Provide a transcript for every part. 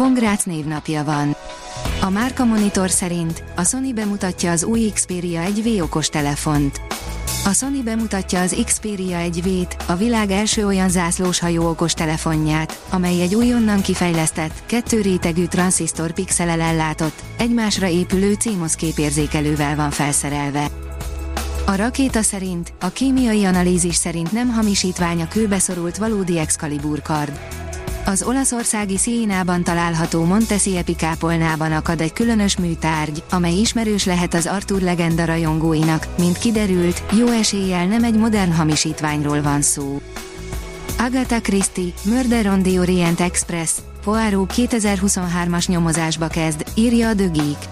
Pongrác névnapja van. A Márka Monitor szerint a Sony bemutatja az új Xperia 1V okos telefont. A Sony bemutatja az Xperia 1V-t, a világ első olyan zászlós hajó okos telefonját, amely egy újonnan kifejlesztett, kettő rétegű tranzisztor pixelel ellátott, egymásra épülő CMOS képérzékelővel van felszerelve. A rakéta szerint, a kémiai analízis szerint nem hamisítvány a kőbeszorult valódi Excalibur kard. Az olaszországi Sienában található Montesi kápolnában akad egy különös műtárgy, amely ismerős lehet az Arthur legenda rajongóinak, mint kiderült, jó eséllyel nem egy modern hamisítványról van szó. Agatha Christie, Murder on the Orient Express, Poirot 2023-as nyomozásba kezd, írja a The Geek.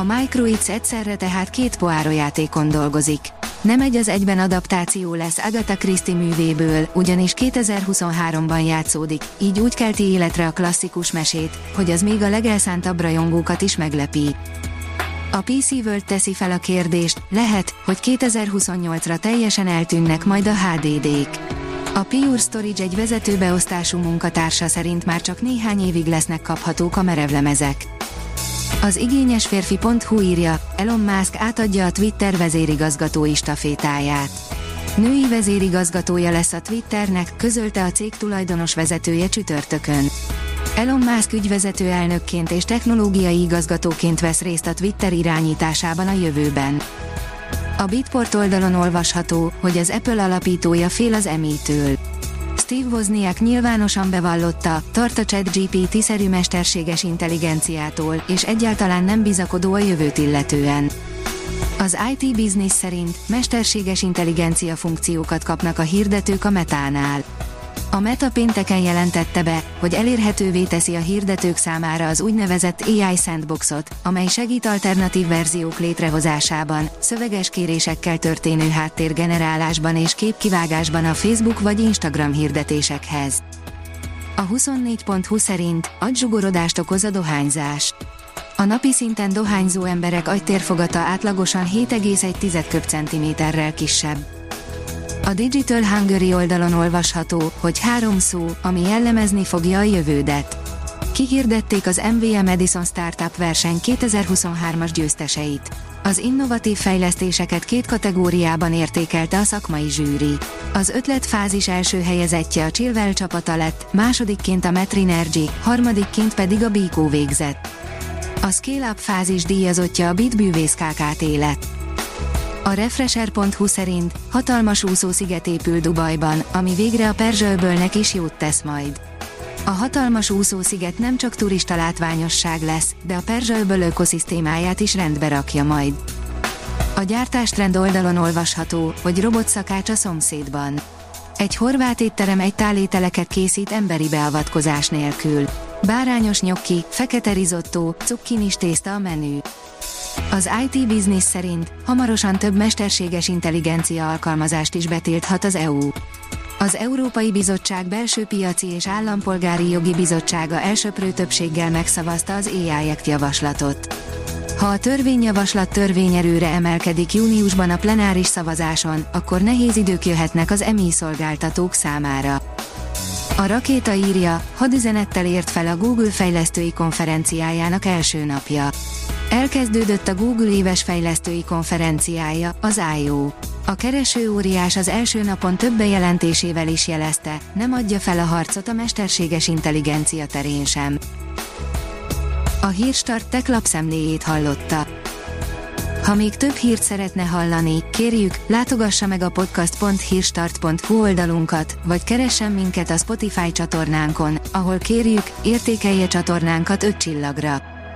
A Microids egyszerre tehát két Poirot játékon dolgozik. Nem egy az egyben adaptáció lesz Agatha Christie művéből, ugyanis 2023-ban játszódik, így úgy kelti életre a klasszikus mesét, hogy az még a legelszántabb rajongókat is meglepi. A PC World teszi fel a kérdést, lehet, hogy 2028-ra teljesen eltűnnek majd a HDD-k. A Pure Storage egy vezetőbeosztású munkatársa szerint már csak néhány évig lesznek kaphatók a merevlemezek. Az igényes férfi.hu írja, Elon Musk átadja a Twitter vezérigazgatói stafétáját. Női vezérigazgatója lesz a Twitternek, közölte a cég tulajdonos vezetője csütörtökön. Elon Musk ügyvezető elnökként és technológiai igazgatóként vesz részt a Twitter irányításában a jövőben. A Bitport oldalon olvasható, hogy az Apple alapítója fél az emétől. Steve Wozniak nyilvánosan bevallotta, tart a ChatGPT-szerű mesterséges intelligenciától, és egyáltalán nem bizakodó a jövőt illetően. Az IT Business szerint mesterséges intelligencia funkciókat kapnak a hirdetők a metánál. A Meta pénteken jelentette be, hogy elérhetővé teszi a hirdetők számára az úgynevezett AI Sandboxot, amely segít alternatív verziók létrehozásában, szöveges kérésekkel történő háttérgenerálásban és képkivágásban a Facebook vagy Instagram hirdetésekhez. A 24.20 szerint agygzsugorodást okoz a dohányzás. A napi szinten dohányzó emberek agytérfogata átlagosan 7,1 köbcentiméterrel kisebb. A Digital Hungary oldalon olvasható, hogy három szó, ami jellemezni fogja a jövődet. Kihirdették az MVM Edison Startup verseny 2023-as győzteseit. Az innovatív fejlesztéseket két kategóriában értékelte a szakmai zsűri. Az ötletfázis első helyezettje a Chilwell csapata lett, másodikként a Metrinergy, harmadikként pedig a Biko végzett. A Scale Up fázis díjazottja a Bitbűvész KKT lett. A Refresher.hu szerint hatalmas úszósziget épül Dubajban, ami végre a Perzsölbölnek is jót tesz majd. A hatalmas úszósziget nem csak turista látványosság lesz, de a Perzsölböl ökoszisztémáját is rendbe rakja majd. A gyártástrend oldalon olvasható, hogy robotszakács a szomszédban. Egy horvát étterem egy tálételeket készít emberi beavatkozás nélkül. Bárányos nyokki, fekete risotto, cukkinis tészta a menü. Az IT Business szerint hamarosan több mesterséges intelligencia alkalmazást is betilthat az EU. Az Európai Bizottság belső piaci és állampolgári jogi bizottsága elsöprő többséggel megszavazta az AI Act javaslatot. Ha a törvényjavaslat törvényerőre emelkedik júniusban a plenáris szavazáson, akkor nehéz idők jöhetnek az EMI szolgáltatók számára. A rakéta írja, hadüzenettel ért fel a Google fejlesztői konferenciájának első napja. Elkezdődött a Google éves fejlesztői konferenciája, az I.O. A kereső óriás az első napon több bejelentésével is jelezte, nem adja fel a harcot a mesterséges intelligencia terén sem. A Hírstart tech lapszemléjét hallotta. Ha még több hírt szeretne hallani, kérjük, látogassa meg a podcast.hírstart.hu oldalunkat, vagy keressen minket a Spotify csatornánkon, ahol kérjük, értékelje csatornánkat 5 csillagra.